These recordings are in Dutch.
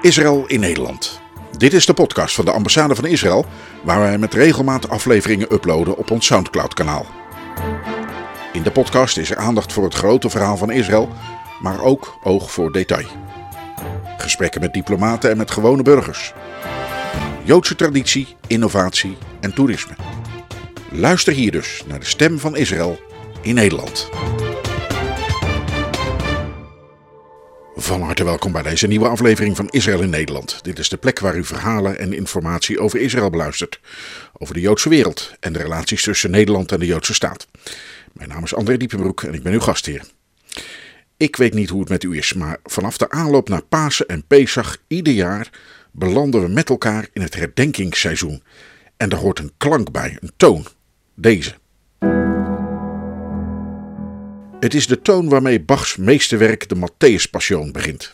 Israël in Nederland. Dit is de podcast van de ambassade van Israël, waar wij met regelmaat afleveringen uploaden op ons Soundcloud-kanaal. In de podcast is er aandacht voor het grote verhaal van Israël, maar ook oog voor detail. Gesprekken met diplomaten en met gewone burgers. Joodse traditie, innovatie en toerisme. Luister hier dus naar de stem van Israël in Nederland. Van harte welkom bij deze nieuwe aflevering van Israël in Nederland. Dit is de plek waar u verhalen en informatie over Israël beluistert. Over de Joodse wereld en de relaties tussen Nederland en de Joodse staat. Mijn naam is André Diepenbroek en ik ben uw gastheer. Ik weet niet hoe het met u is, maar vanaf de aanloop naar Pasen en Pesach ieder jaar belanden we met elkaar in het herdenkingsseizoen. En er hoort een klank bij, een toon. Deze. Het is de toon waarmee Bachs meesterwerk de Matthäus Passion begint.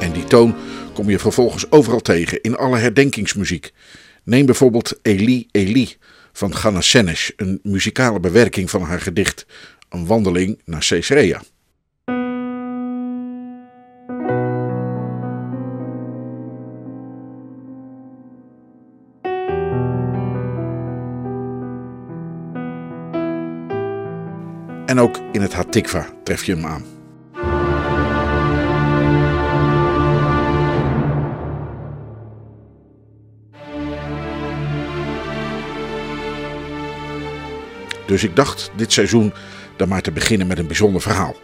En die toon kom je vervolgens overal tegen in alle herdenkingsmuziek. Neem bijvoorbeeld Eli Eli van Ghana Senesh, een muzikale bewerking van haar gedicht Een wandeling naar Caesarea. En ook in het Hatikva tref je hem aan. Dus ik dacht dit seizoen dan maar te beginnen met een bijzonder verhaal.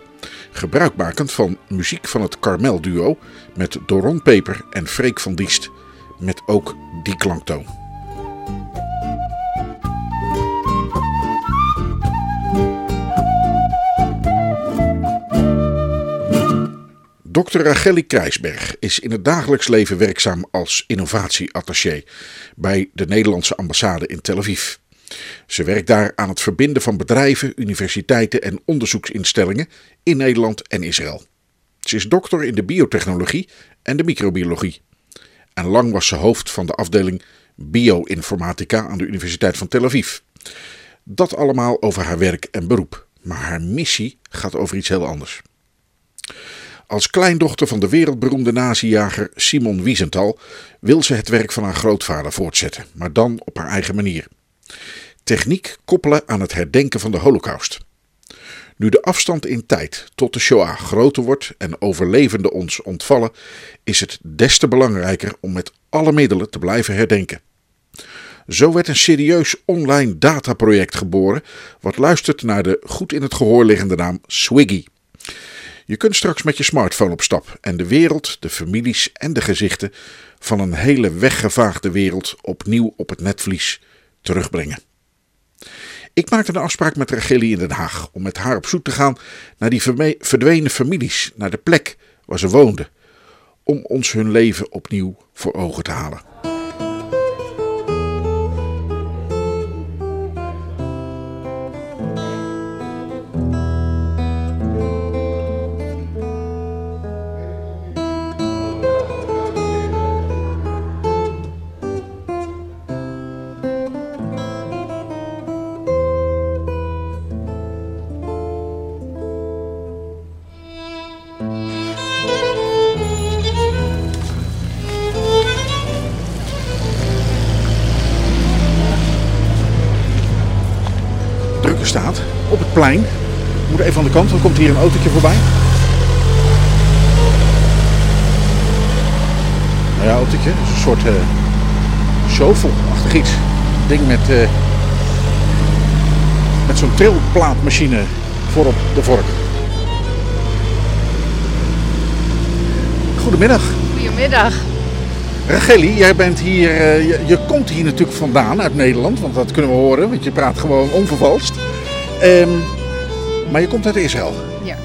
Gebruikmakend van muziek van het Carmel duo met Doron Peper en Freek van Diest met ook die klanktoon. Dr. Racheli Krijsberg is in het dagelijks leven werkzaam als innovatieattaché bij de Nederlandse ambassade in Tel Aviv. Ze werkt daar aan het verbinden van bedrijven, universiteiten en onderzoeksinstellingen in Nederland en Israël. Ze is dokter in de biotechnologie en de microbiologie. En lang was ze hoofd van de afdeling bioinformatica aan de Universiteit van Tel Aviv. Dat allemaal over haar werk en beroep. Maar haar missie gaat over iets heel anders. Als kleindochter van de wereldberoemde nazijager Simon Wiesenthal wil ze het werk van haar grootvader voortzetten, maar dan op haar eigen manier. Techniek koppelen aan het herdenken van de Holocaust. Nu de afstand in tijd tot de Shoah groter wordt en overlevenden ons ontvallen, is het des te belangrijker om met alle middelen te blijven herdenken. Zo werd een serieus online dataproject geboren, wat luistert naar de goed in het gehoor liggende naam Swiggy. Je kunt straks met je smartphone op stap en de wereld, de families en de gezichten van een hele weggevaagde wereld opnieuw op het netvlies terugbrengen. Ik maakte een afspraak met Racheli in Den Haag om met haar op zoek te gaan naar die verdwenen families, naar de plek waar ze woonden, om ons hun leven opnieuw voor ogen te halen. Plein. We moeten even aan de kant, dan komt hier een autootje voorbij. Nou ja, autootje. Dat is een soort uh, shovelachtig iets. Ding met, uh, met zo'n trilplaatmachine voorop de vork. Goedemiddag. Goedemiddag. Racheli, jij bent hier, uh, je, je, komt hier natuurlijk vandaan uit Nederland, want dat kunnen we horen, want je praat gewoon onvervalst. Um, maar je komt uit Israël. Ja.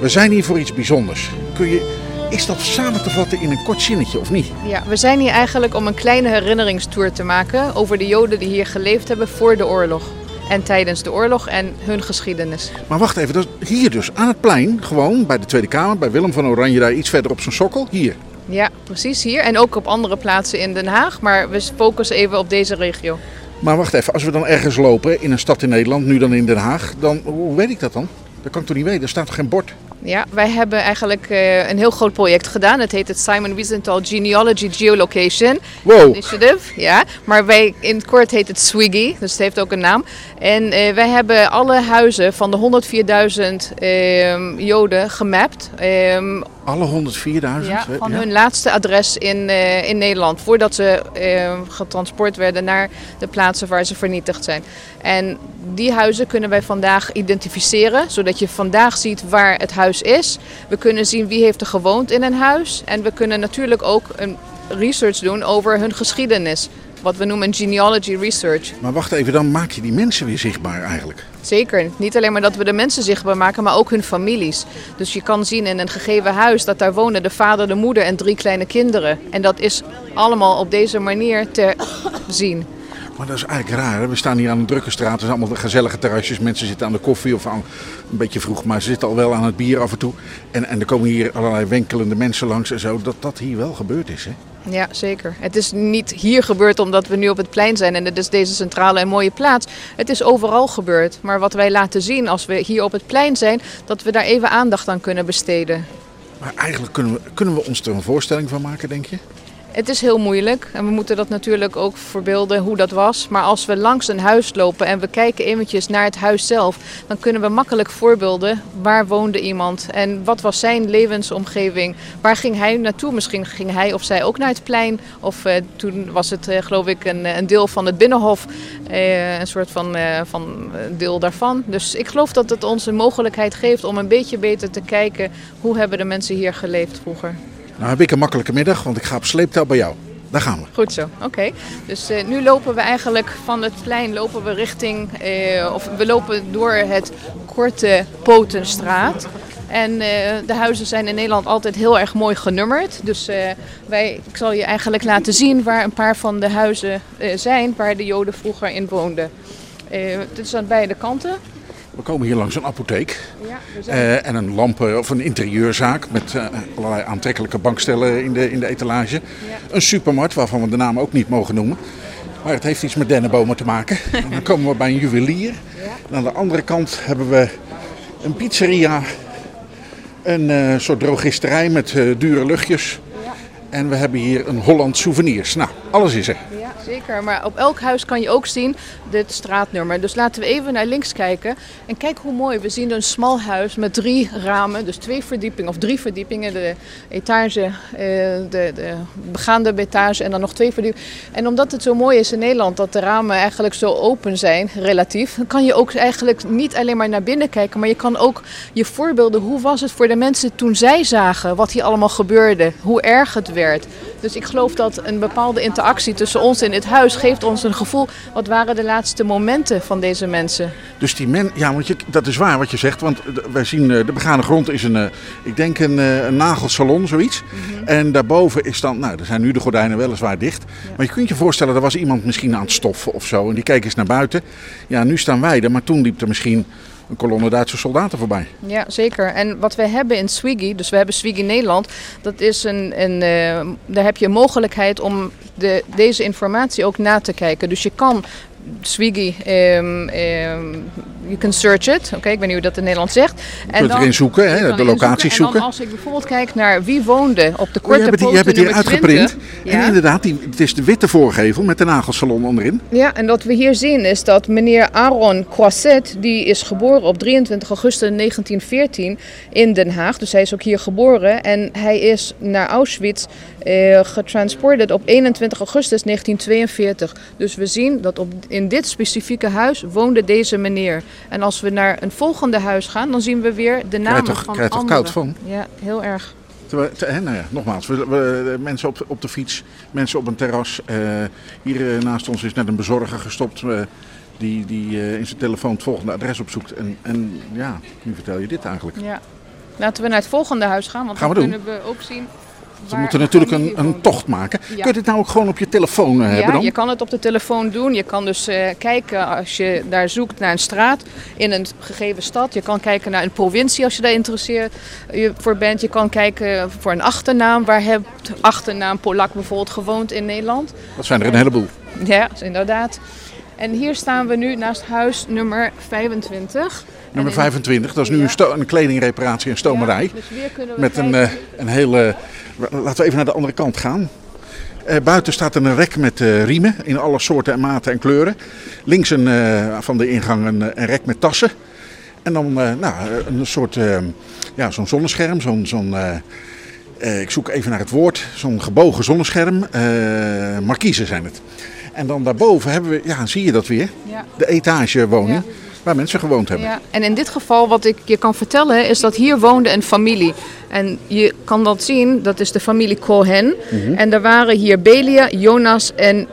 We zijn hier voor iets bijzonders. Kun je, is dat samen te vatten in een kort zinnetje of niet? Ja, we zijn hier eigenlijk om een kleine herinneringstour te maken over de Joden die hier geleefd hebben voor de oorlog. En tijdens de oorlog en hun geschiedenis. Maar wacht even, dat, hier dus aan het plein, gewoon bij de Tweede Kamer, bij Willem van Oranje, daar iets verder op zijn sokkel, hier. Ja, precies hier. En ook op andere plaatsen in Den Haag. Maar we focussen even op deze regio. Maar wacht even, als we dan ergens lopen in een stad in Nederland, nu dan in Den Haag, dan hoe weet ik dat dan? Dat kan ik toch niet weten? Er staat toch geen bord? Ja, wij hebben eigenlijk eh, een heel groot project gedaan. Het heet het Simon Wiesenthal Genealogy Geolocation Wow. Initiative. Ja, maar wij, in het kort heet het SWIGI, dus het heeft ook een naam. En eh, wij hebben alle huizen van de 104.000 ehm, Joden gemapt. ehm, Alle 104.000? ja, van Ja. hun laatste adres in, eh, in Nederland. Voordat ze eh, getransport werden naar de plaatsen waar ze vernietigd zijn. En die huizen kunnen wij vandaag identificeren. Zodat je vandaag ziet waar het huis is. We kunnen zien wie heeft er gewoond in een huis. En we kunnen natuurlijk ook een research doen over hun geschiedenis. Wat we noemen genealogy research. Maar wacht even, dan maak je die mensen weer zichtbaar eigenlijk. Zeker. Niet alleen maar dat we de mensen zichtbaar maken, maar ook hun families. Dus je kan zien in een gegeven huis dat daar wonen de vader, de moeder en drie kleine kinderen. En dat is allemaal op deze manier te zien. Maar dat is eigenlijk raar. Hè? We staan hier aan een drukke straat. Er zijn allemaal gezellige terrasjes. Mensen zitten aan de koffie of aan, een beetje vroeg, maar ze zitten al wel aan het bier af en toe. En, en er komen hier allerlei wenkelende mensen langs en zo. Dat dat hier wel gebeurd is. Hè? Ja, zeker. Het is niet hier gebeurd omdat we nu op het plein zijn en het is deze centrale en mooie plaats. Het is overal gebeurd. Maar wat wij laten zien als we hier op het plein zijn, dat we daar even aandacht aan kunnen besteden. Maar eigenlijk kunnen we, kunnen we ons er een voorstelling van maken, denk je? Het is heel moeilijk en we moeten dat natuurlijk ook verbeelden hoe dat was. Maar als we langs een huis lopen en we kijken eventjes naar het huis zelf, dan kunnen we makkelijk voorbeelden waar woonde iemand en wat was zijn levensomgeving. Waar ging hij naartoe? Misschien ging hij of zij ook naar het plein. Of eh, toen was het eh, geloof ik een, een deel van het binnenhof, eh, een soort van, eh, van eh, deel daarvan. Dus ik geloof dat het ons een mogelijkheid geeft om een beetje beter te kijken hoe hebben de mensen hier geleefd vroeger. Nou heb ik een makkelijke middag, want ik ga op sleeptouw bij jou. Daar gaan we. Goed zo, oké. Dus eh, nu lopen we eigenlijk van het plein lopen we richting, eh, of we lopen door het korte Potenstraat. En eh, de huizen zijn in Nederland altijd heel erg mooi genummerd. Dus wij, ik zal je eigenlijk laten zien waar een paar van de huizen zijn waar de Joden vroeger in woonden. Het is aan beide kanten. We komen hier langs een apotheek Ja, zijn... eh, en een lampen of een interieurzaak met eh, allerlei aantrekkelijke bankstellen in de, in de etalage. Een supermarkt waarvan we de naam ook niet mogen noemen. Maar het heeft iets met dennenbomen te maken. En dan komen we bij een juwelier. En aan de andere kant hebben we een pizzeria, een eh, soort drogisterij met dure luchtjes. En we hebben hier een Holland Souvenirs. Nou, alles is er. Zeker. Maar op elk huis kan je ook zien dit straatnummer. Dus laten we even naar links kijken. En kijk hoe mooi. We zien een smal huis met drie ramen. Dus twee verdiepingen of drie verdiepingen. De etage, eh, de, de begaande etage en dan nog twee verdiepingen. En omdat het zo mooi is in Nederland dat de ramen eigenlijk zo open zijn, relatief. Kan je ook eigenlijk niet alleen maar naar binnen kijken. Maar je kan ook je voorbeelden. Hoe was het voor de mensen toen zij zagen wat hier allemaal gebeurde? Hoe erg het werd. Dus ik geloof dat een bepaalde interactie tussen ons en dit huis geeft ons een gevoel. Wat waren de laatste momenten van deze mensen? Dus die men, ja, want je, dat is waar wat je zegt. Want de- wij zien eh, de begane grond is een, eh, ik denk een, eh, een nagelsalon, zoiets. En daarboven is dan, nou, er zijn nu de gordijnen weliswaar dicht. Maar je kunt je voorstellen, er was iemand misschien aan het stoffen of zo. En die keek eens naar buiten. Ja, nu staan wij er, maar toen liep er misschien een kolonne Duitse soldaten voorbij. Ja, zeker. En wat wij hebben in Swiggy, dus we hebben Swiggy Nederland, dat is een, een eh, daar heb je mogelijkheid om de, deze informatie ook na te kijken. Dus je kan Swiggy, ehm, ehm, je kan search it, oké, ik weet niet hoe dat in Nederland zegt. Je kunt erin zoeken, hè, de locaties En zoeken. dan als ik bijvoorbeeld kijk naar wie woonde op de Oh, korte het, je hebt het hier uitgeprint. 20. En inderdaad, die, het is de witte voorgevel met de nagelsalon onderin. Ja, en wat we hier zien is dat meneer Aaron Croisset, die is geboren op 23 augustus 1914 in Den Haag. Dus hij is ook hier geboren en hij is naar Auschwitz eh, getransporteerd op 21 augustus 1942. Dus we zien dat op, in dit specifieke huis woonde deze meneer. En als we naar een volgende huis gaan, dan zien we weer de namen toch- van anderen. koud van? Ja, heel erg. Te- hè, nou ja, nogmaals, we, we- mensen op, op de fiets, mensen op een terras. Eh, hier eh, naast ons is net een bezorger gestopt eh, die, die in zijn telefoon het volgende adres opzoekt. En, en ja, nu vertel je dit eigenlijk. Ja. Laten we naar het volgende huis gaan, want Gaan we dan doen. kunnen we ook zien We moeten natuurlijk een, een tocht maken. Kun je dit nou ook gewoon op je telefoon eh, hebben Ja, dan? je kan het op de telefoon doen. Je kan dus eh, kijken als je daar zoekt naar een straat in een gegeven stad. Je kan kijken naar een provincie als je daar geïnteresseerd je voor bent. Je kan kijken voor een achternaam. Waar heeft achternaam Polak bijvoorbeeld gewoond in Nederland? Dat zijn er een heleboel. Ja, inderdaad. En hier staan we nu naast huis nummer 25. Nummer En in- 25, dat is nu Ja. een, kledingreparatie en stomerij. Ja, dus weer kunnen we Met een, eh, een hele. Laten we even naar de andere kant gaan. Eh, buiten staat er een rek met eh, riemen in alle soorten en maten en kleuren. Links een, eh, van de ingang een, een rek met tassen. En dan nou, een soort eh, ja, zo'n zonnescherm. Zo'n, zo'n, ik zoek even naar het woord. Zo'n gebogen zonnescherm. markiezen zijn het. En dan daarboven hebben we, ja, zie je dat weer? Ja. De etagewoning Ja. Waar mensen gewoond hebben. Ja, en in dit geval wat ik je kan vertellen is dat hier woonde een familie. En je kan dat zien, dat is de familie Cohen. En er waren hier Belia, Jonas en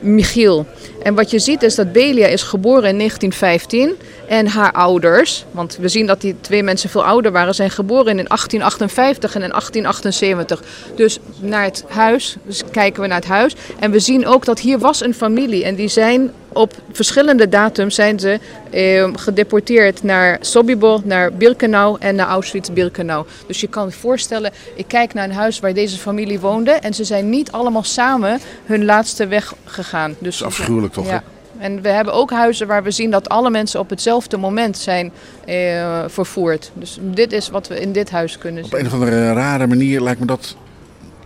Michiel. En wat je ziet is dat Belia is geboren in 1915 en haar ouders, want we zien dat die twee mensen veel ouder waren, zijn geboren in 1858 en in 1878. Dus naar het huis, dus kijken we naar het huis en we zien ook dat hier was een familie en die zijn op verschillende datums zijn ze eh, gedeporteerd naar Sobibor, naar Birkenau en naar Auschwitz-Birkenau. Dus je kan je voorstellen, ik kijk naar een huis waar deze familie woonde en ze zijn niet allemaal samen hun laatste weg gegaan. Dus Dat toch? ja. En we hebben ook huizen waar we zien dat alle mensen op hetzelfde moment zijn eh, vervoerd. Dus dit is wat we in dit huis kunnen Op zien. een of andere rare manier lijkt me dat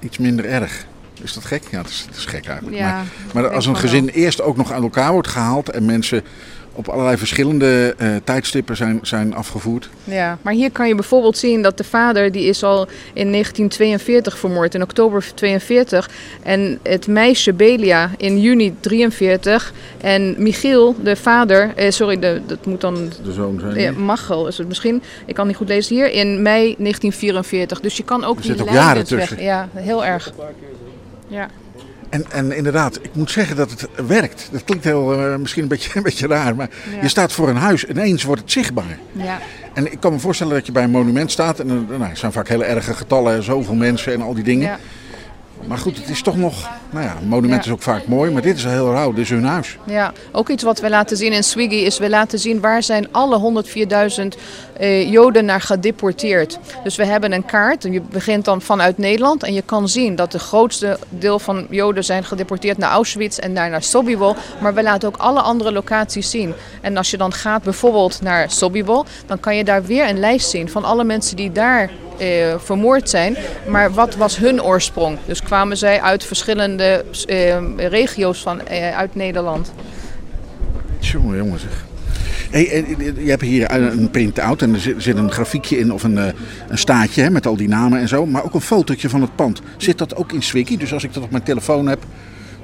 iets minder erg. Is dat gek? Ja, het is, het is gek eigenlijk. Ja, maar maar als een gezin eerst ook nog aan elkaar wordt gehaald en mensen op allerlei verschillende eh, tijdstippen zijn, zijn afgevoerd. Ja, maar hier kan je bijvoorbeeld zien dat de vader die is al in 1942 vermoord, in oktober 42. En het meisje Belia in juni 43. En Michiel, de vader, eh, sorry, de, dat moet dan De zoon zijn. Ja, Machel is het misschien. Ik kan niet goed lezen hier. In mei 1944. Dus je kan ook Er die zitten ook jaren weg- tussen. Ja, heel erg. Ja. En, en inderdaad, ik moet zeggen dat het werkt. Dat klinkt heel, eh, misschien een beetje, een beetje raar, maar Ja. je staat voor een huis ineens wordt het zichtbaar. Ja. En ik kan me voorstellen dat je bij een monument staat en er nou, er zijn vaak hele erge getallen, zoveel mensen en al die dingen. ja. Maar goed, het is toch nog, nou ja, een monument Ja. is ook vaak mooi, maar dit is heel rauw, dit is hun huis. Ja, ook iets wat we laten zien in Swiggy is we laten zien waar zijn alle 104.000 eh, Joden naar gedeporteerd. Dus we hebben een kaart, en je begint dan vanuit Nederland en je kan zien dat de grootste deel van Joden zijn gedeporteerd naar Auschwitz en daar naar Sobibor. Maar we laten ook alle andere locaties zien. En als je dan gaat bijvoorbeeld naar Sobibor, dan kan je daar weer een lijst zien van alle mensen die daar eh, vermoord zijn. Maar wat was hun oorsprong? Dus kwamen zij uit verschillende eh, regio's van, eh, uit Nederland. Jongen, jongen zeg. Hey, je hebt hier een print-out en er zit, een grafiekje in of een, een staatje hè, met al die namen en zo. Maar ook een fotootje van het pand. Zit dat ook in Swiggy? Dus als ik dat op mijn telefoon heb,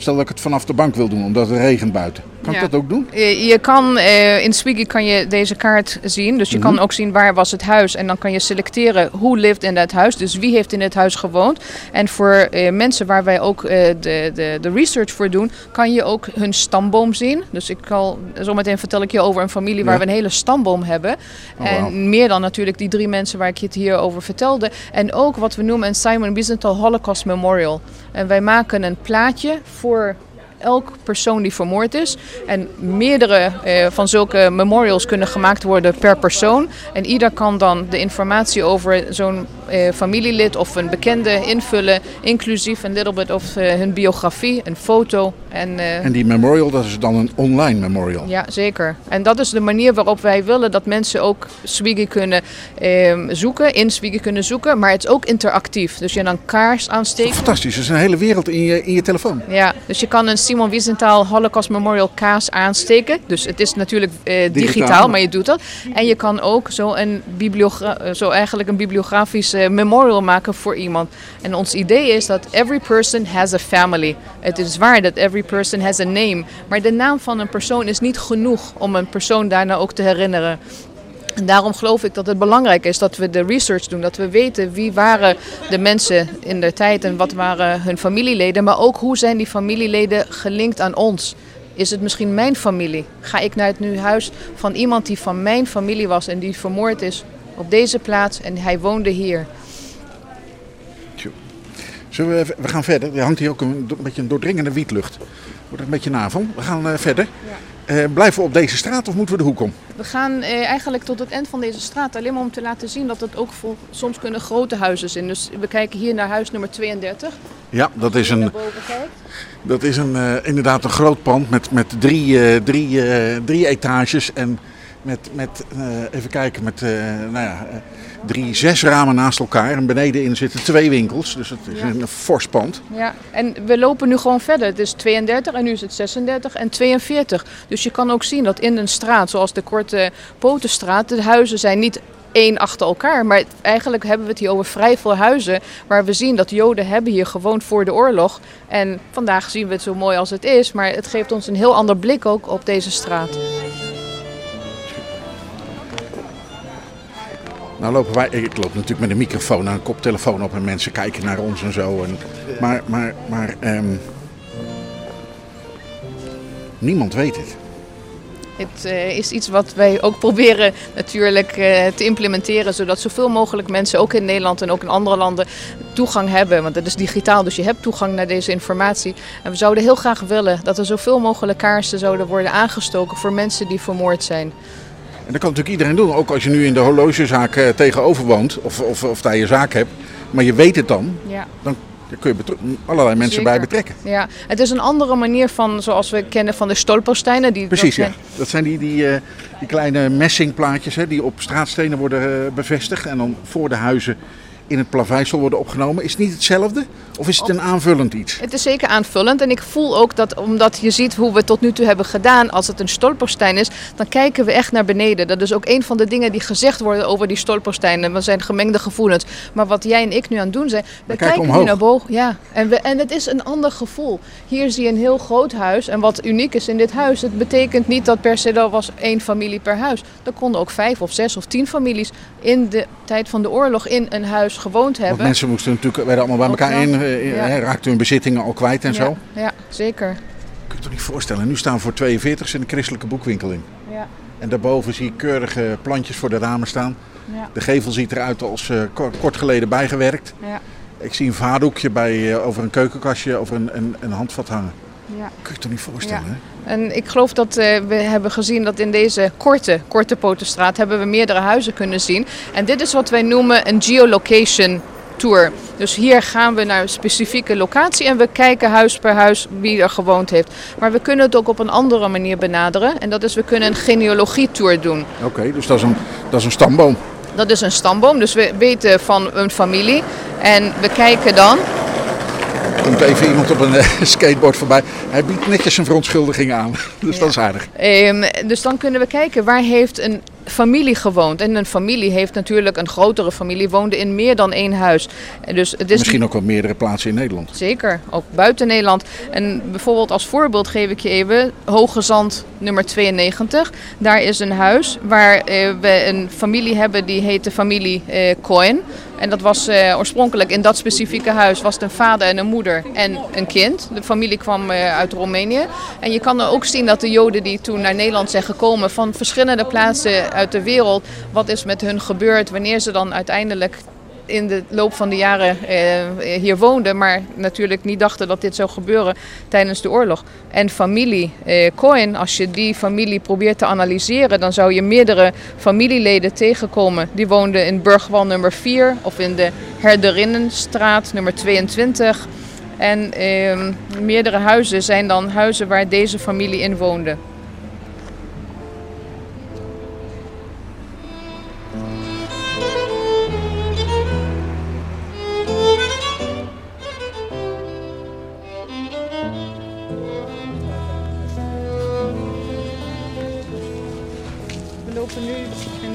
stel dat ik het vanaf de bank wil doen omdat het regent buiten. Kan Ja. ik dat ook doen? Je, kan eh, in Swiggy kan je deze kaart zien. Dus je kan ook zien waar was het huis. En dan kan je selecteren hoe lived in dat huis. Dus wie heeft in het huis gewoond. En voor eh, mensen waar wij ook eh, de, de, de research voor doen, kan je ook hun stamboom zien. Dus ik kan, zometeen vertel ik je over een familie waar Ja. we een hele stamboom hebben. Oh, en meer dan natuurlijk die drie mensen waar ik je het hier over vertelde. En ook wat we noemen een Simon Wiesenthal Holocaust Memorial. En wij maken een plaatje voor elk persoon die vermoord is. En meerdere eh, van zulke memorials kunnen gemaakt worden per persoon. En ieder kan dan de informatie over zo'n eh, familielid of een bekende invullen, inclusief een little bit of eh, hun biografie, een foto. En, eh, En die memorial, dat is dan een online memorial. ja, zeker. En dat is de manier waarop wij willen dat mensen ook Swiggy kunnen ehm, zoeken, in Swiggy kunnen zoeken. Maar het is ook interactief. Dus je dan kaars aansteken. Fantastisch, er is een hele wereld in je, in je telefoon. Ja, dus je kan een Simon Wiesenthal Holocaust Memorial kaas aansteken. Dus het is natuurlijk eh, digitaal, maar je doet dat. En je kan ook zo, een bibliogra- eh, zo eigenlijk een bibliografisch memorial maken voor iemand. En ons idee is dat every person has a family. Het is waar dat every person has a name. Maar de naam van een persoon is niet genoeg om een persoon daarna ook te herinneren. En daarom geloof ik dat het belangrijk is dat we de research doen. Dat we weten wie waren de mensen in de tijd en wat waren hun familieleden. Maar ook hoe zijn die familieleden gelinkt aan ons. Is het misschien mijn familie? Ga ik naar het nu huis van iemand die van mijn familie was en die vermoord is op deze plaats en hij woonde hier? Zullen we, gaan verder. Er hangt hier ook een, beetje een doordringende wietlucht. Wordt een beetje na van. We gaan eh, verder. Eh, blijven we op deze straat of moeten we de hoek om? We gaan eh, eigenlijk tot het eind van deze straat alleen maar om te laten zien dat het ook vol, soms kunnen grote huizen zijn. Dus we kijken hier naar huis nummer 32. Ja, dat is een, dat is een, inderdaad een groot pand met, met drie, drie, drie etages. En met, met eh, even kijken, met eh, nou ja, eh, drie, zes ramen naast elkaar. En benedenin zitten twee winkels. Dus het is Ja. een fors pand. Ja, en we lopen nu gewoon verder. Het is 32 en nu is het 36 en 42. Dus je kan ook zien dat in een straat, zoals de Korte Potenstraat, de huizen zijn niet één achter elkaar. Maar eigenlijk hebben we het hier over vrij veel huizen waar we zien dat Joden hebben hier gewoond voor de oorlog. En vandaag zien we het zo mooi als het is, maar het geeft ons een heel ander blik ook op deze straat. Nou lopen wij, ik loop natuurlijk met een microfoon en een koptelefoon op en mensen kijken naar ons en zo. En, maar maar, maar ehm, niemand weet het. Het eh, is iets wat wij ook proberen natuurlijk eh, te implementeren, zodat zoveel mogelijk mensen, ook in Nederland en ook in andere landen, toegang hebben. Want het is digitaal, dus je hebt toegang naar deze informatie. En we zouden heel graag willen dat er zoveel mogelijk kaarsen zouden worden aangestoken voor mensen die vermoord zijn. En dat kan natuurlijk iedereen doen. Ook als je nu in de horlogezaak eh, tegenover woont of, of, of daar je zaak hebt. Maar je weet het dan. Ja. Dan kun je allerlei mensen Zeker. bij betrekken. Ja, het is een andere manier van, zoals we kennen van de stolpersteinen. Die, Precies, dat ja. Dat zijn die, die, eh, die kleine messingplaatjes hè, die op straatstenen worden eh, bevestigd. En dan voor de huizen in het plaveisel worden opgenomen. Is het niet hetzelfde? Of is het een aanvullend iets? Het is zeker aanvullend en ik voel ook dat omdat je ziet hoe we het tot nu toe hebben gedaan, als het een stolperstein is, dan kijken we echt naar beneden. Dat is ook een van de dingen die gezegd worden over die stolpersteinen. We zijn gemengde gevoelens. Maar wat jij en ik nu aan het doen zijn, we, kijken kijken nu naar boven. Ja, en, we, en het is een ander gevoel. Hier zie je een heel groot huis en wat uniek is in dit huis, het betekent niet dat per se er was één familie per huis. Er konden ook vijf of zes of tien families in de tijd van de oorlog in een huis gewoond hebben. Want mensen moesten natuurlijk, werden allemaal bij elkaar in, eh, Ja. raakten hun bezittingen al kwijt en zo. Ja, zeker. Kun je toch niet voorstellen. Nu staan we voor 42 in de christelijke boekwinkel in. Ja, En daarboven zie ik keurige plantjes voor de ramen staan. ja, De gevel ziet eruit als kort, kort geleden bijgewerkt. ja. Ik zie een vaardoekje bij, eh, over een keukenkastje, over een, een, een handvat hangen. Ja. Kun je toch niet voorstellen, Ja. hè? En ik geloof dat eh, we hebben gezien dat in deze korte, korte Potenstraat hebben we meerdere huizen kunnen zien. En dit is wat wij noemen een geolocation tour. Dus hier gaan we naar een specifieke locatie en we kijken huis per huis wie er gewoond heeft. Maar we kunnen het ook op een andere manier benaderen. En dat is we kunnen een genealogie-tour doen. Oké, dus dat is, een, dat is een stamboom. Dat is een stamboom, dus we weten van een familie. En we kijken dan komt even iemand op een eh, skateboard voorbij. Hij biedt netjes zijn verontschuldiging aan. Dus dat is aardig. Ehm, dus dan kunnen we kijken waar heeft een familie gewoond. En een familie heeft natuurlijk een grotere familie, woonde in meer dan één huis. En Dus het is Misschien ook wel meerdere plaatsen in Nederland. Zeker, ook buiten Nederland. En bijvoorbeeld als voorbeeld geef ik je even Hoge Zand nummer 92. Daar is een huis waar eh, we een familie hebben die heet de familie eh Cohen. En dat was eh, oorspronkelijk in dat specifieke huis was het een vader en een moeder en een kind. De familie kwam eh, uit Roemenië. En je kan ook zien dat de Joden die toen naar Nederland zijn gekomen van verschillende plaatsen uit de wereld, wat is met hun gebeurd, wanneer ze dan uiteindelijk in de loop van de jaren eh, hier woonden, maar natuurlijk niet dachten dat dit zou gebeuren tijdens de oorlog. En familie eh, Cohen, als je die familie probeert te analyseren, dan zou je meerdere familieleden tegenkomen. Die woonden in Burgwal nummer 4 of in de Herderinnenstraat nummer 22. En ehm, meerdere huizen zijn dan huizen waar deze familie in woonde.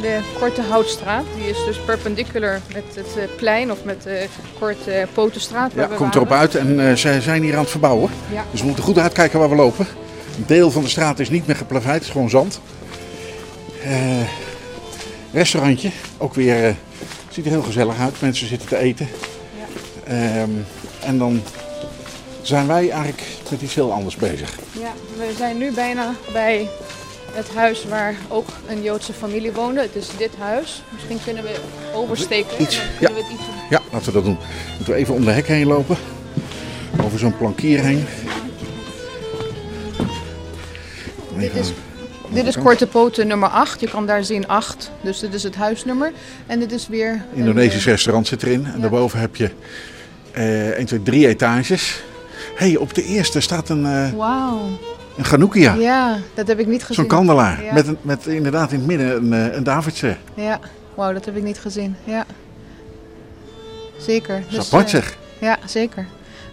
De Korte Houtstraat. Die is dus perpendicular met het eh, plein of met de Korte Potenstraat. waar Ja, komt erop uit en eh, zij zijn hier aan het verbouwen. Ja. Dus we moeten goed uitkijken waar we lopen. Een deel van de straat is niet meer geplaveid, het is gewoon zand. Eh, restaurantje, ook weer, eh, ziet er heel gezellig uit. Mensen zitten te eten. Ehm, en dan zijn wij eigenlijk met iets heel anders bezig. Ja, we zijn nu bijna bij het huis waar ook een Joodse familie woonde. Het is dit huis. Misschien kunnen we oversteken. Iets, Dan kunnen we het iets Ja, laten we dat doen. Moeten we even om de hek heen lopen. Over zo'n plankier heen. Dit is, dit is Korte Poten nummer 8. Je kan daar zien 8. Dus dit is het huisnummer. En dit is weer... een, Indonesisch restaurant zit erin. En Ja. daarboven heb je eh 1, 2, 3 etages. Hé, hey, op de eerste staat een, eh, Wauw. Een Chanukkia. Ja, dat heb ik niet gezien. Zo'n kandelaar. Ja. Met, een, met inderdaad in het midden een, eh, een Davidse. Ja, wauw, dat heb ik niet gezien. Ja. Zeker. Dus, eh, zeg. Ja, zeker.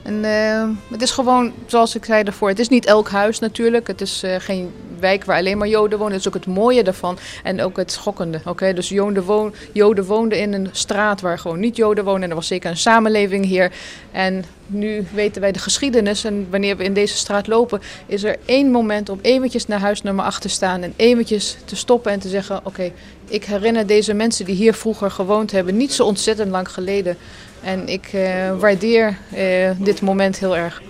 En eh, het is gewoon, zoals ik zei daarvoor, het is niet elk huis natuurlijk. Het is eh, geen wijk waar alleen maar Joden wonen. Dat is ook het mooie daarvan en ook het schokkende. Oké, Dus Joden, Joden woonden in een straat waar gewoon niet Joden wonen. En er was zeker een samenleving hier. En nu weten wij de geschiedenis. En wanneer we in deze straat lopen, is er één moment om eventjes naar huis nummer 8 te staan. En eventjes te stoppen en te zeggen, oké, ik herinner deze mensen die hier vroeger gewoond hebben, niet zo ontzettend lang geleden. En ik eh, waardeer eh, dit moment heel erg.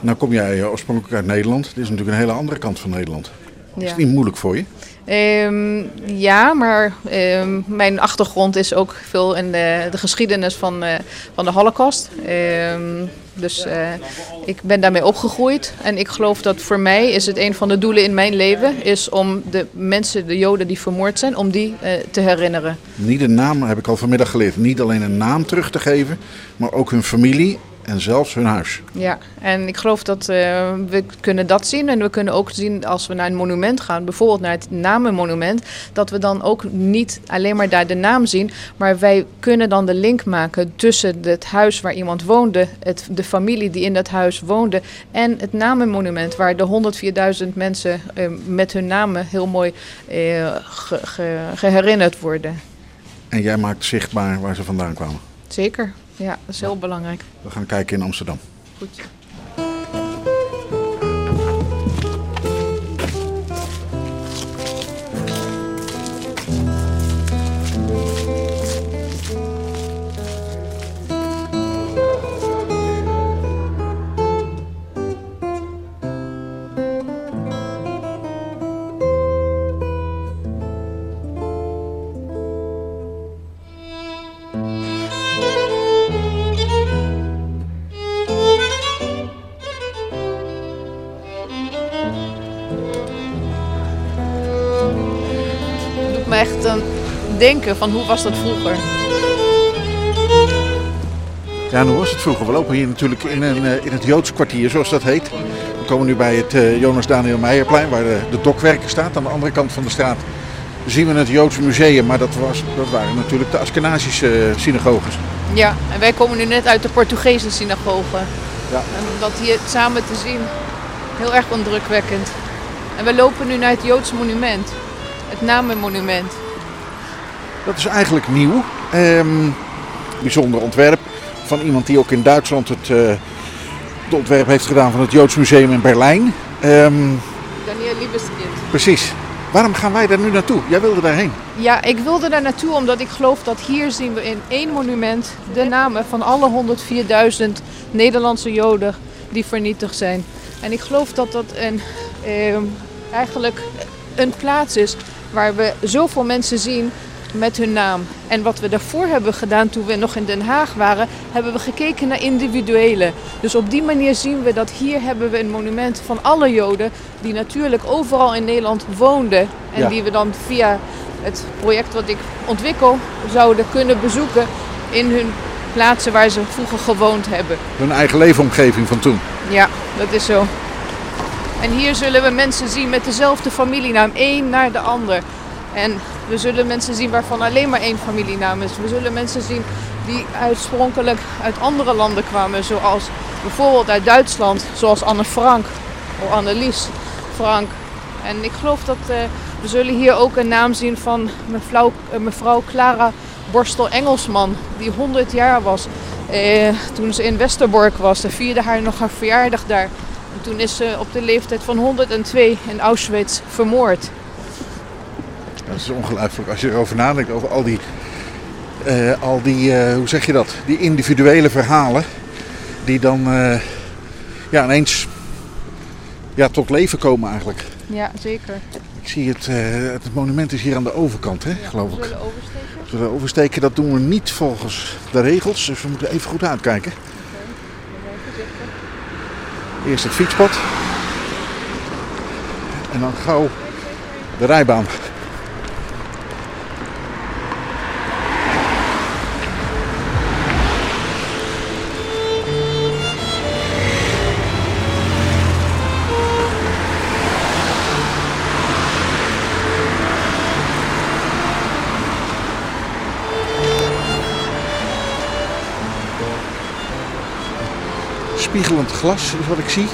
Nou kom jij eh, oorspronkelijk uit Nederland. Dit is natuurlijk een hele andere kant van Nederland. Is het niet moeilijk voor je? Ehm, ja maar ehm, mijn achtergrond is ook veel in de, de geschiedenis van, eh, van de Holocaust. Ehm, dus eh, ik ben daarmee opgegroeid. En ik geloof dat voor mij is het een van de doelen in mijn leven... is om de mensen, de Joden die vermoord zijn, om die eh, te herinneren. Niet een naam, heb ik al vanmiddag geleerd. Niet alleen een naam terug te geven, maar ook hun familie en zelfs hun huis. Ja, en ik geloof dat eh, we kunnen dat zien. En we kunnen ook zien als we naar een monument gaan, bijvoorbeeld naar het namenmonument, dat we dan ook niet alleen maar daar de naam zien, maar wij kunnen dan de link maken tussen het huis waar iemand woonde, het, de familie die in dat huis woonde en het namenmonument waar de 104.000 mensen eh, met hun namen heel mooi eh, ge- ge- geherinnerd worden. En jij maakt zichtbaar waar ze vandaan kwamen. Zeker, ja, dat is heel belangrijk. We gaan kijken in Amsterdam. Goed. Denken van hoe was dat vroeger. Ja, hoe was het vroeger? We lopen hier natuurlijk in, een, eh, in het Joods kwartier, zoals dat heet. We komen nu bij het eh, Jonas Daniel Meijerplein, waar de, de dokwerker staat. Aan de andere kant van de straat zien we het Joods museum, maar dat, was, dat waren natuurlijk de Askenazische eh, synagoges. Ja, en wij komen nu net uit de Portugese synagoge. Ja. En dat hier samen te zien, heel erg indrukwekkend. En we lopen nu naar het Joodse monument. Het namenmonument. Dat is eigenlijk nieuw. Ehm, bijzonder ontwerp van iemand die ook in Duitsland het, eh, het ontwerp heeft gedaan van het Joods Museum in Berlijn. Ehm, Daniel Liebeskind. precies. Waarom gaan wij daar nu naartoe? Jij wilde daarheen. Ja, ik wilde daar naartoe omdat ik geloof dat hier zien we in één monument de namen van alle 104.000 Nederlandse Joden die vernietigd zijn. En ik geloof dat dat een, eh, eigenlijk een plaats is waar we zoveel mensen zien met hun naam. En wat we daarvoor hebben gedaan toen we nog in Den Haag waren, hebben we gekeken naar individuele. Dus op die manier zien we dat hier hebben we een monument van alle Joden die natuurlijk overal in Nederland woonden. En Ja. die we dan via het project wat ik ontwikkel zouden kunnen bezoeken in hun plaatsen waar ze vroeger gewoond hebben. Hun eigen leefomgeving van toen. Ja, dat is zo. En hier zullen we mensen zien met dezelfde familienaam, één naar de ander. En we zullen mensen zien waarvan alleen maar één familienaam is. We zullen mensen zien die oorspronkelijk uit andere landen kwamen, zoals bijvoorbeeld uit Duitsland, zoals Anne Frank of Annelies Frank. En ik geloof dat eh, we zullen hier ook een naam zien van mevrouw, eh, mevrouw Clara Borstel-Engelsman, die 100 jaar was eh, toen ze in Westerbork was. Ze vierde haar nog haar verjaardag daar. En toen is ze op de leeftijd van 102 in Auschwitz vermoord. Dat is ongelooflijk als je erover nadenkt, over al die, eh, al die eh, hoe zeg je dat, die individuele verhalen die dan eh, ja, ineens ja, tot leven komen eigenlijk. Ja, zeker. Ik zie het, het monument is hier aan de overkant, hè, geloof We ik. zullen oversteken. We er oversteken, dat doen we niet volgens de regels. Dus we moeten even goed uitkijken. Eerst het fietspad. En dan gauw de rijbaan. Spiegelend glas is wat ik zie.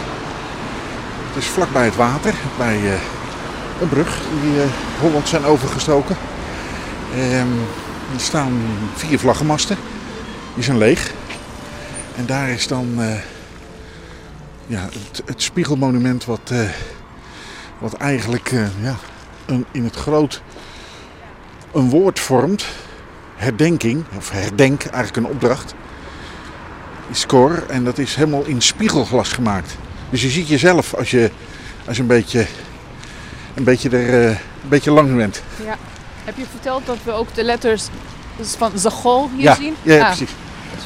Het is vlakbij het water, bij eh, een brug die eh, Holland zijn overgestoken. Ehm, er staan vier vlaggenmasten. Die zijn leeg. En daar is dan eh, ja, het, spiegelmonument wat, wat eigenlijk ja, een, in het groot een woord vormt. Herdenking, of herdenk, eigenlijk een opdracht. Score en dat is helemaal in spiegelglas gemaakt. Dus je ziet jezelf als je, als je een, beetje, een, beetje er, eh, een beetje lang bent. Ja. Heb je verteld dat we ook de letters van Zagol hier ja, zien? ja, Ah, precies.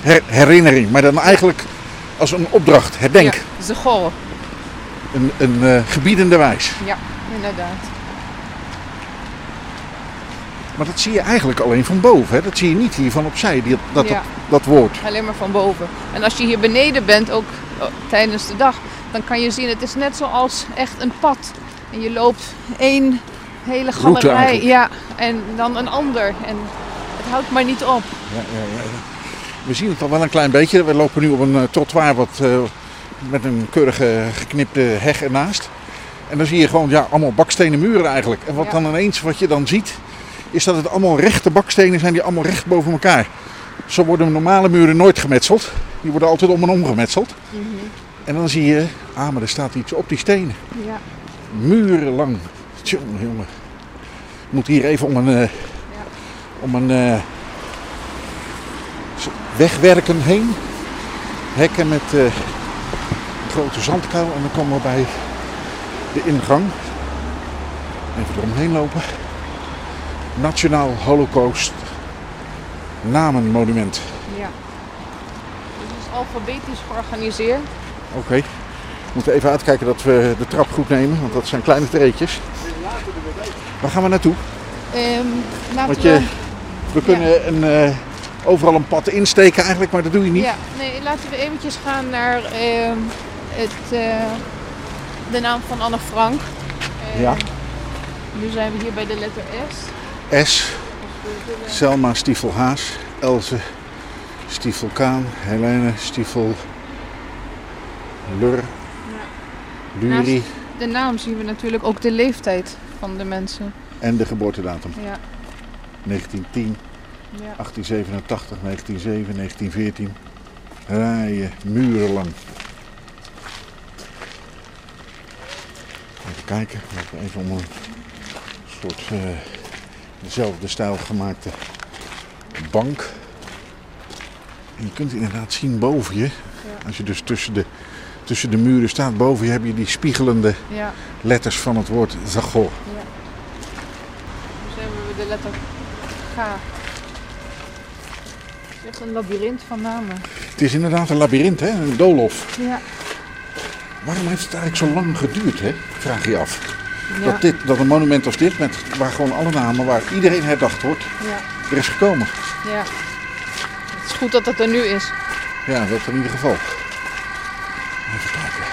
Her- herinnering, maar dan eigenlijk als een opdracht. Herdenk. Ja, Zagol. Een, een eh, gebiedende wijs. Ja, inderdaad. Maar dat zie je eigenlijk alleen van boven. Hè? Dat zie je niet hier van opzij, die, dat, Ja. dat, dat woord. Alleen maar van boven. En als je hier beneden bent, ook oh, tijdens de dag, dan kan je zien, het is net zoals echt een pad. En je loopt één hele galerij. Ja, en dan een ander. En het houdt maar niet op. Ja, ja. We zien het al wel een klein beetje. We lopen nu op een eh, trottoir wat, eh, met een keurige geknipte heg ernaast. En dan zie je gewoon ja, allemaal bakstenen muren eigenlijk. En wat dan ineens wat je dan ziet, is dat het allemaal rechte bakstenen zijn die allemaal recht boven elkaar. Zo worden normale muren nooit gemetseld. Die worden altijd om en om gemetseld. En dan zie je, ah maar er staat iets op die stenen. Ja. Murenlang. Tjonge, jongen. Ik moet hier even om een, eh, om een eh, wegwerken heen. Hekken met eh, een grote zandkuil. En dan komen we bij de ingang. Even eromheen lopen. Nationaal Holocaust Namenmonument. ja. Het is alfabetisch georganiseerd. Oké. We moeten even uitkijken dat we de trap goed nemen, want dat zijn kleine treetjes. Waar gaan we naartoe? Ehm, laten Want je, we kunnen een, eh, overal een pad insteken eigenlijk, maar dat doe je niet. Ja, nee, laten we eventjes gaan naar ehm, het, eh, de naam van Anne Frank. Ja. Nu zijn we hier bij de letter S. S, Selma Stiefelhaas, Elze Stiefelkaan, Helene Stiefel Lur, Luri Naast de naam zien we natuurlijk ook de leeftijd van de mensen. en de geboortedatum. Ja, 1910, ja. 1887, 1907, 1914. Rijen, murenlang. Even kijken, even om een soort eh, dezelfde stijl gemaakte bank. En je kunt inderdaad zien boven je, als je dus tussen de, tussen de muren staat, boven je heb je die spiegelende ja. letters van het woord Zagor. Dus hebben we de letter G. Het is echt een labyrint van namen. Het is inderdaad een labyrint, hè? een doolhof. Ja. Waarom heeft het eigenlijk zo lang geduurd, hè? vraag je af. Ja. Dat, dit, dat een monument als dit, met, waar gewoon alle namen, waar iedereen herdacht wordt, Ja. er is gekomen. ja. Het is goed dat het er nu is. Ja, dat in ieder geval. Even kijken.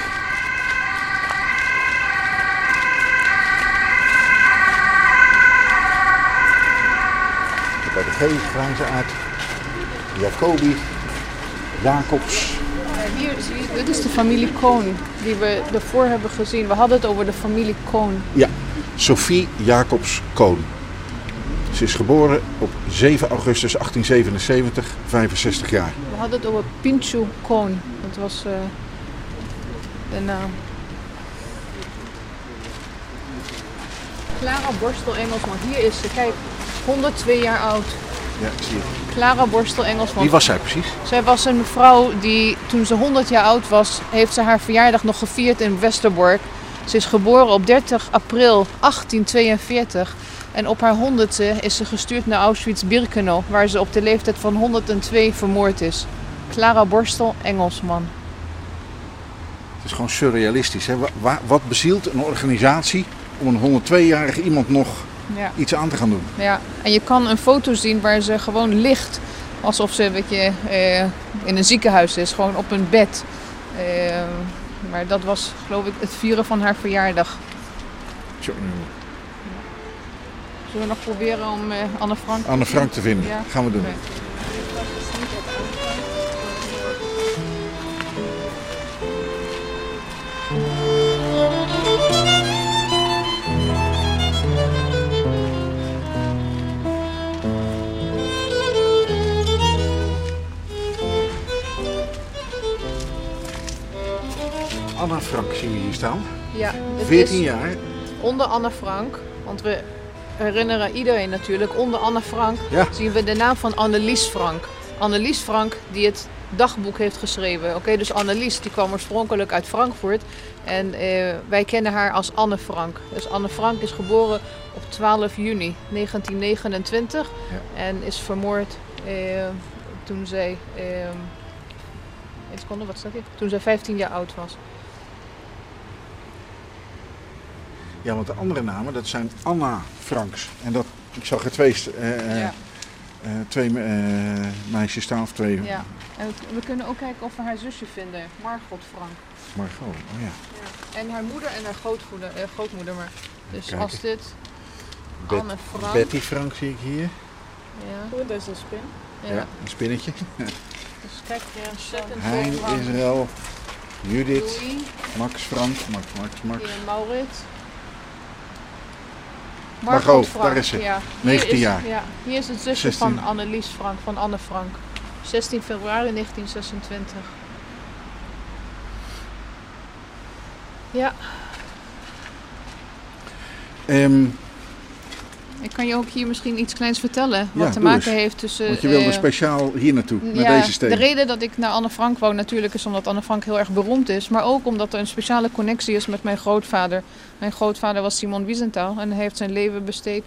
Bij de G gaan ze uit. Jacobi, Jacobs. Ja, hier zie je, dit is de familie Koon die we ervoor hebben gezien. We hadden het over de familie Koon. Ja, Sophie Jacobs Koon. Ze is geboren op 7 augustus 1877, 65 jaar. We hadden het over Pinchu Koon. Dat was eh, de naam. Clara Borstel Engelsman. Hier is ze. Kijk, 102 jaar oud. Ja, ik zie het. Clara Borstel Engelsman. Wie was zij precies? Zij was een vrouw die toen ze 100 jaar oud was, heeft ze haar verjaardag nog gevierd in Westerbork. Ze is geboren op 30 april 1842 en op haar honderdste is ze gestuurd naar Auschwitz-Birkenau, waar ze op de leeftijd van 102 vermoord is. Clara Borstel, Engelsman. Het is gewoon surrealistisch. Hè? Wa- wa- Wat bezielt een organisatie om een 102-jarig iemand nog Ja. iets aan te gaan doen? Ja, en je kan een foto zien waar ze gewoon ligt. Alsof ze weet je, eh, in een ziekenhuis is, gewoon op een bed. Eh, maar dat was geloof ik het vieren van haar verjaardag. Zo, Zullen we nog proberen om eh, Anne Frank... Anne Frank te vinden. Ja. Gaan we doen. Anna Frank zien we hier staan. Ja, het 14 is jaar. onder Anne Frank. Want we herinneren iedereen natuurlijk. Onder Anne Frank Ja. zien we de naam van Annelies Frank. Annelies Frank die het dagboek heeft geschreven. Oké, dus Annelies die kwam oorspronkelijk uit Frankfurt. En eh, wij kennen haar als Anne Frank. Dus Anne Frank is geboren op 12 juni 1929. Ja. En is vermoord eh, toen zij... eh, Even seconde, wat staat hier? Toen zij 15 jaar oud was. Ja, want de andere namen, dat zijn Anna Franks. En dat, ik zag er twee, eh, eh, Ja. eh, twee eh, meisjes staan, of twee... Ja, en we, we kunnen ook kijken of we haar zusje vinden, Margot Frank. Margot, oh ja. En haar moeder en haar grootmoeder. eh, grootmoeder maar. Dus Kijken. als dit Bet- Anne Frank. Betty Frank zie ik hier. Ja, Goed, dat is een spin. ja. Ja, een spinnetje. Dus kijk, ja, ontzettend Hein. Israël, Judith, Louis, Max Frank, Max, Max, Max. hier Maurits. Margot, Frank, daar is ze. Ja. Hier 19 is- jaar. Ja, hier is het zusje 16. van Annelies Frank, van Anne Frank. 16 februari 1926. Ja, Ehm, ik kan je ook hier misschien iets kleins vertellen. Wat Ja, te maken heeft tussen... want je wilde eh, speciaal hier naartoe, naar ja, deze steen. De reden dat ik naar Anne Frank wou natuurlijk is omdat Anne Frank heel erg beroemd is. Maar ook omdat er een speciale connectie is met mijn grootvader. Mijn grootvader was Simon Wiesenthal en hij heeft zijn leven besteed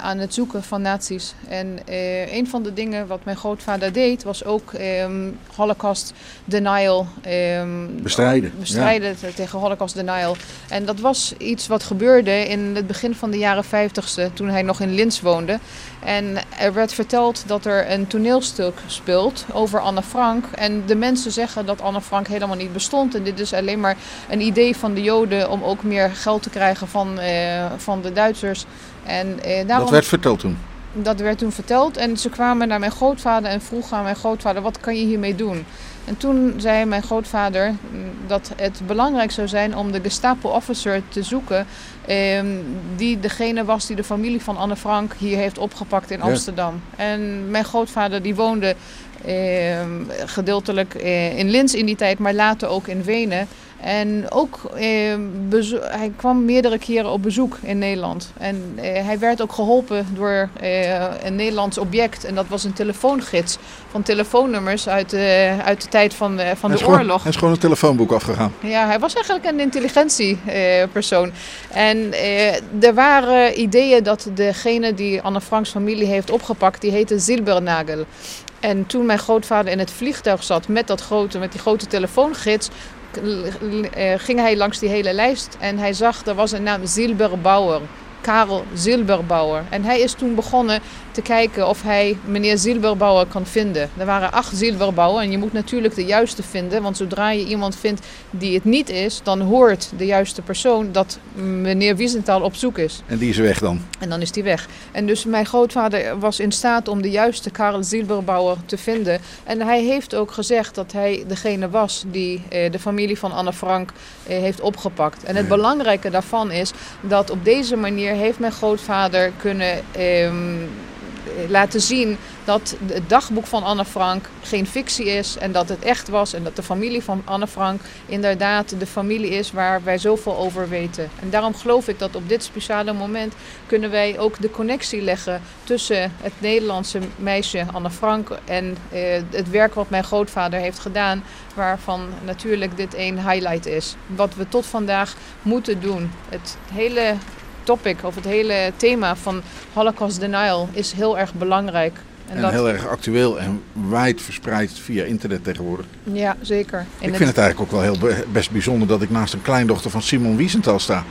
aan het zoeken van nazi's. En eh, een van de dingen wat mijn grootvader deed was ook ehm, Holocaust denial. ehm, Bestrijden, Bestrijden te- tegen Holocaust denial. En dat was iets wat gebeurde in het begin van de jaren 50ste toen hij nog in Linz woonde. En er werd verteld dat er een toneelstuk speelt over Anne Frank. En de mensen zeggen dat Anne Frank helemaal niet bestond. En dit is alleen maar een idee van de Joden om ook meer geld te krijgen van, eh, van de Duitsers. En, eh, daarom, Dat werd verteld toen. Dat werd toen verteld. En ze kwamen naar mijn grootvader en vroegen aan mijn grootvader: wat kan je hiermee doen? En toen zei mijn grootvader mm, dat het belangrijk zou zijn om de Gestapo-officer te zoeken. ehm, die degene was die de familie van Anne Frank hier heeft opgepakt in Ja. Amsterdam. En mijn grootvader die woonde gedeeltelijk eh, in Linz in die tijd, maar later ook in Wenen. En ook, eh, bezo- hij kwam meerdere keren op bezoek in Nederland. En eh, hij werd ook geholpen door eh, een Nederlands object. En dat was een telefoongids van telefoonnummers uit, de uit de tijd van, de- van Hij de gewoon- oorlog. Hij is gewoon een telefoonboek afgegaan. Ja, hij was eigenlijk een intelligentiepersoon. en eh, er waren ideeën dat degene die Anne Franks familie heeft opgepakt, die heette Zilbernagel. En toen mijn grootvader in het vliegtuig zat met, dat grote, met die grote telefoongids, eh, ging hij langs die hele lijst en hij zag, er was een naam Zilberbauer. Karel Zilberbauer. En hij is toen begonnen te kijken of hij meneer Zilberbauer kan vinden. Er waren acht Zilberbauer en je moet natuurlijk de juiste vinden. Want zodra je iemand vindt die het niet is, dan hoort de juiste persoon dat meneer Wiesenthal op zoek is. En die is weg dan. En dan is die weg. En dus mijn grootvader was in staat om de juiste Karel Zilberbauer te vinden. En hij heeft ook gezegd dat hij degene was die eh, de familie van Anne Frank eh, heeft opgepakt. En het belangrijke daarvan is dat op deze manier heeft mijn grootvader kunnen ehm, laten zien dat het dagboek van Anne Frank geen fictie is en dat het echt was en dat de familie van Anne Frank inderdaad de familie is waar wij zoveel over weten. En daarom geloof ik dat op dit speciale moment kunnen wij ook de connectie leggen tussen het Nederlandse meisje Anne Frank en eh, het werk wat mijn grootvader heeft gedaan, waarvan natuurlijk dit één highlight is. Wat we tot vandaag moeten doen. Het hele topic of het hele thema van Holocaust denial is heel erg belangrijk. En, heel erg actueel en wijd verspreid via internet tegenwoordig. Ja, zeker. ik vind het eigenlijk ook wel heel best bijzonder dat ik naast een kleindochter van Simon Wiesenthal sta.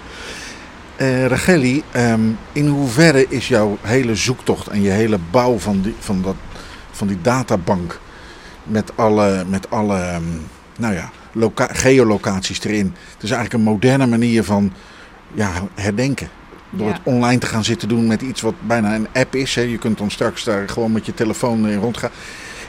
Uh, Racheli, ehm, in hoeverre is jouw hele zoektocht en je hele bouw van die, van dat, van die databank met alle, met alle ehm, nou ja, geolocaties erin. Het is eigenlijk een moderne manier van ja, herdenken. Door het online te gaan zitten doen met iets wat bijna een app is. Hè. Je kunt dan straks daar gewoon met je telefoon in rondgaan.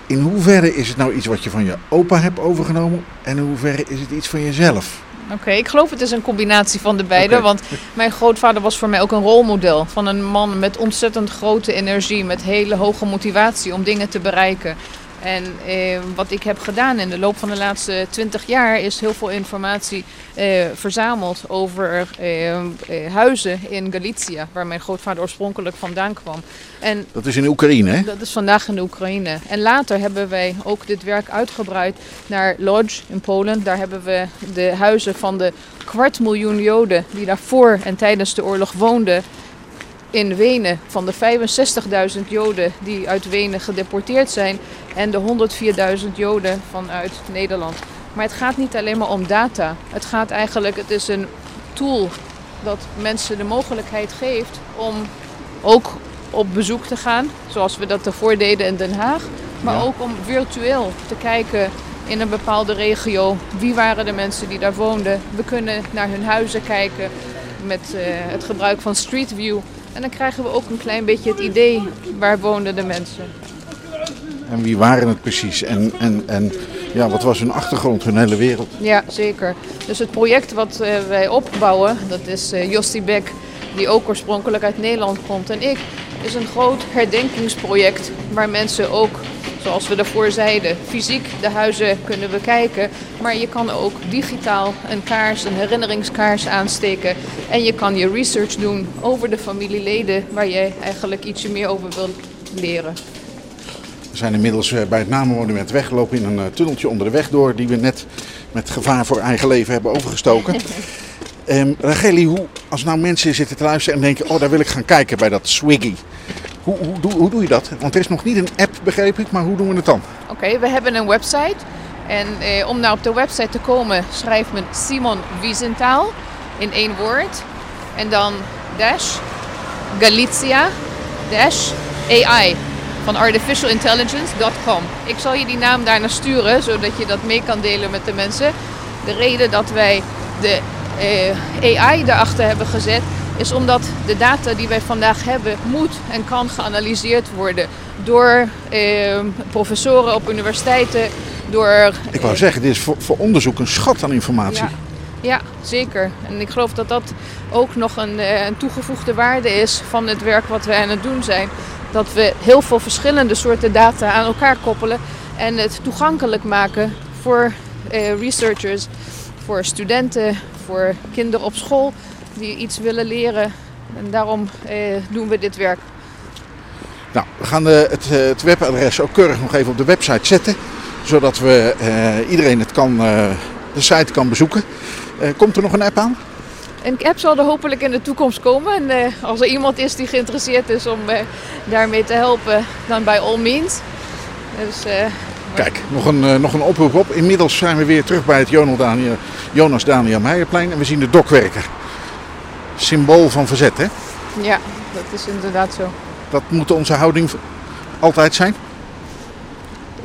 In hoeverre is het nou iets wat je van je opa hebt overgenomen? En in hoeverre is het iets van jezelf? Oké, ik geloof het is een combinatie van de beide. Want mijn grootvader was voor mij ook een rolmodel. Van een man met ontzettend grote energie. Met hele hoge motivatie om dingen te bereiken. En eh, wat ik heb gedaan in de loop van de laatste twintig jaar is heel veel informatie eh, verzameld over eh, eh, huizen in Galicia, waar mijn grootvader oorspronkelijk vandaan kwam. En dat is in Oekraïne, hè? Dat is vandaag in de Oekraïne. En later hebben wij ook dit werk uitgebreid naar Lodz in Polen. Daar hebben we de huizen van de kwart miljoen Joden die daarvoor en tijdens de oorlog woonden in Wenen van de 65.000 Joden die uit Wenen gedeporteerd zijn en de 104.000 Joden vanuit Nederland. Maar het gaat niet alleen maar om data. Het gaat eigenlijk, het is een tool dat mensen de mogelijkheid geeft om ook op bezoek te gaan, zoals we dat ervoor deden in Den Haag. Maar ook om virtueel te kijken in een bepaalde regio. Wie waren de mensen die daar woonden? We kunnen naar hun huizen kijken met uh, het gebruik van Street View. En dan krijgen we ook een klein beetje het idee waar woonden de mensen. En wie waren het precies? En, en, en ja, wat was hun achtergrond, hun hele wereld? Ja, zeker. Dus het project wat uh, wij opbouwen, dat is uh, Jostie Beck, die ook oorspronkelijk uit Nederland komt, en ik, is een groot herdenkingsproject waar mensen ook zoals we daarvoor zeiden, fysiek de huizen kunnen bekijken. Maar je kan ook digitaal een kaars, een herinneringskaars aansteken. En je kan je research doen over de familieleden waar je eigenlijk ietsje meer over wilt leren. We zijn inmiddels eh, bij het Namenmonument weggelopen in een eh, tunneltje onder de weg door, die we net met gevaar voor eigen leven hebben overgestoken. um, Racheli, hoe, als nou mensen zitten te luisteren en denken, oh daar wil ik gaan kijken bij dat Swiggy. Hoe, hoe, doe, hoe doe je dat? Want er is nog niet een app, begreep ik, maar hoe doen we het dan? Oké, we hebben een website. En eh, om nou op de website te komen, schrijft men Simon Wiesenthal in één woord. En dan dash Galicia dash AI van artificialintelligence.com. Ik zal je die naam daarna sturen, zodat je dat mee kan delen met de mensen. De reden dat wij de AI daarachter hebben gezet, is omdat de data die wij vandaag hebben moet en kan geanalyseerd worden door eh, professoren op universiteiten, door... Ik wou zeggen, dit is voor, voor onderzoek een schat aan informatie. Ja. Ja, zeker. En ik geloof dat dat ook nog een, eh, een, toegevoegde waarde is van het werk wat we aan het doen zijn. Dat we heel veel verschillende soorten data aan elkaar koppelen en het toegankelijk maken voor eh, researchers, voor studenten, voor kinderen op school die iets willen leren. En daarom eh, doen we dit werk. Nou, we gaan de, het, eh, het, webadres ook keurig nog even op de website zetten. Zodat we, uh, iedereen het kan, uh, de site kan bezoeken. komt er nog een app aan? Een app zal er hopelijk in de toekomst komen. En als er iemand is die geïnteresseerd is om daarmee te helpen, dan bij all means. Dus, Kijk, nog een, nog een oproep op. Inmiddels zijn we weer terug bij het Daniel, Jonas Daniel Meijerplein en we zien de dokwerker symbool van verzet, hè? Ja, dat is inderdaad zo. Dat moet onze houding altijd zijn?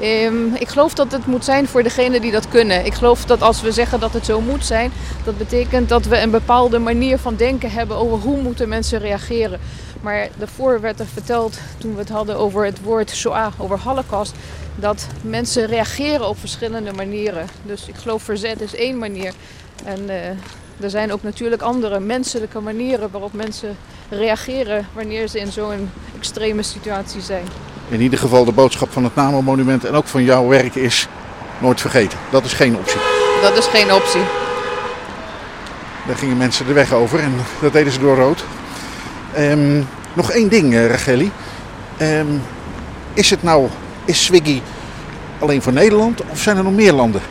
Um, ik geloof dat het moet zijn voor degenen die dat kunnen. Ik geloof dat als we zeggen dat het zo moet zijn, dat betekent dat we een bepaalde manier van denken hebben over hoe moeten mensen reageren. Maar daarvoor werd er verteld, toen we het hadden over het woord Shoah, over Holocaust, dat mensen reageren op verschillende manieren. Dus ik geloof verzet is één manier. En uh, er zijn ook natuurlijk andere menselijke manieren waarop mensen reageren wanneer ze in zo'n extreme situatie zijn. In ieder geval de boodschap van het Namo-monument en ook van jouw werk is nooit vergeten. Dat is geen optie. Dat is geen optie. Daar gingen mensen de weg over en dat deden ze door rood. Ehm, nog één ding, uh, Racheli. Ehm, is het nou, is Swiggy alleen voor Nederland of zijn er nog meer landen?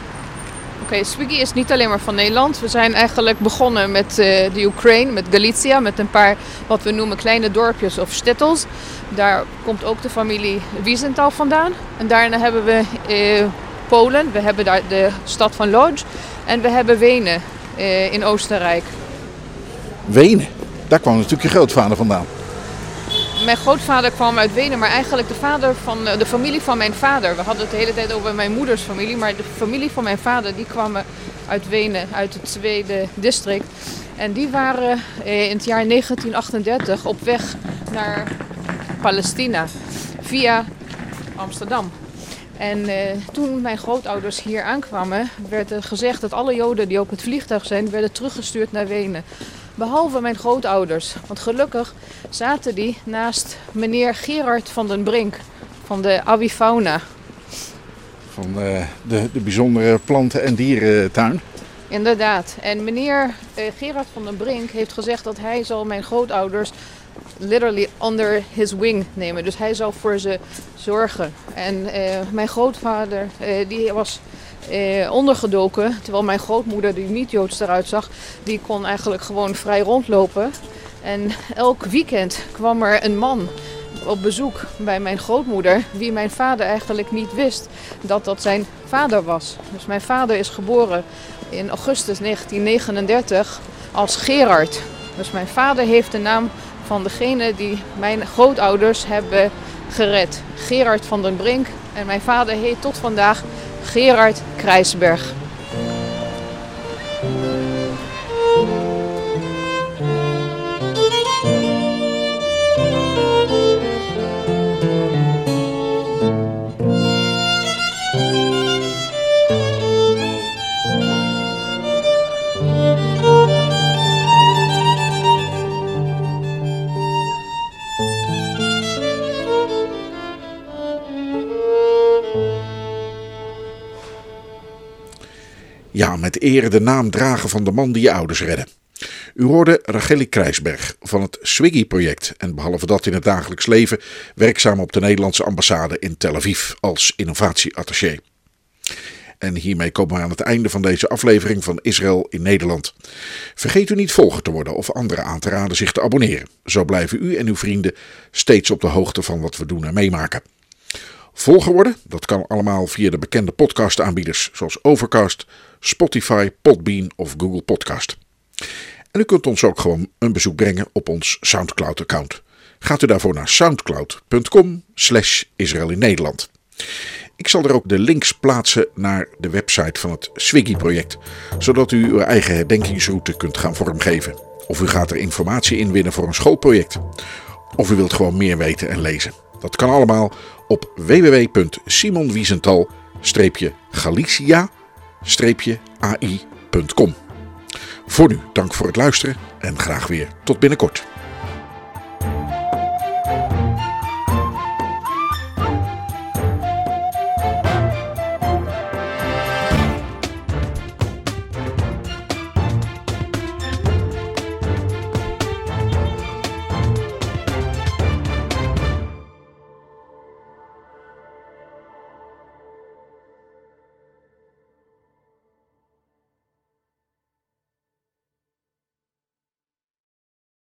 Oké, Swiggy is niet alleen maar van Nederland. We zijn eigenlijk begonnen met uh, de Oekraïne, met Galicia, met een paar wat we noemen kleine dorpjes of stettels. Daar komt ook de familie Wiesenthal vandaan. En daarna hebben we uh, Polen, we hebben daar de stad van Lodz en we hebben Wenen uh, in Oostenrijk. Wenen? Daar kwam natuurlijk je grootvader vandaan. Mijn grootvader kwam uit Wenen, maar eigenlijk de vader van de familie van mijn vader. We hadden het de hele tijd over mijn moeders familie, maar de familie van mijn vader die kwam uit Wenen, uit het tweede district. En die waren in het jaar 1938 op weg naar Palestina via Amsterdam. En uh, toen mijn grootouders hier aankwamen, werd er gezegd dat alle Joden die op het vliegtuig zijn, werden teruggestuurd naar Wenen. Behalve mijn grootouders. Want gelukkig zaten die naast meneer Gerard van den Brink van de Avifauna. Van uh, de, de bijzondere planten- en dierentuin. Inderdaad. En meneer uh, Gerard van den Brink heeft gezegd dat hij zal mijn grootouders literally under his wing nemen. Dus hij zou voor ze zorgen. En uh, mijn grootvader uh, die was uh, ondergedoken. Terwijl mijn grootmoeder, die niet Joods eruit zag, die kon eigenlijk gewoon vrij rondlopen. En elk weekend kwam er een man op bezoek bij mijn grootmoeder, wie mijn vader eigenlijk niet wist dat dat zijn vader was. Dus mijn vader is geboren in augustus 1939 als Gerard. Dus mijn vader heeft de naam van degene die mijn grootouders hebben gered. Gerard van den Brink. En mijn vader heet tot vandaag Gerard Krijsberg. Met eer de naam dragen van de man die je ouders redden. U hoorde Racheli Krijsberg van het Swiggy-project en behalve dat in het dagelijks leven werkzaam op de Nederlandse ambassade in Tel Aviv als innovatieattaché. En hiermee komen we aan het einde van deze aflevering van Israël in Nederland. Vergeet u niet volger te worden of anderen aan te raden zich te abonneren. Zo blijven u en uw vrienden steeds op de hoogte van wat we doen en meemaken. Volger worden, dat kan allemaal via de bekende podcastaanbieders zoals Overcast, Spotify, Podbean of Google Podcast. En u kunt ons ook gewoon een bezoek brengen op ons Soundcloud-account. Gaat u daarvoor naar soundcloud.com slash Israël in Nederland. Ik zal er ook de links plaatsen naar de website van het Swiggy-project, zodat u uw eigen herdenkingsroute kunt gaan vormgeven. Of u gaat er informatie inwinnen voor een schoolproject. Of u wilt gewoon meer weten en lezen. Dat kan allemaal op www.simonwiesental-galicia-ai.com. Voor nu dank voor het luisteren en graag weer tot binnenkort.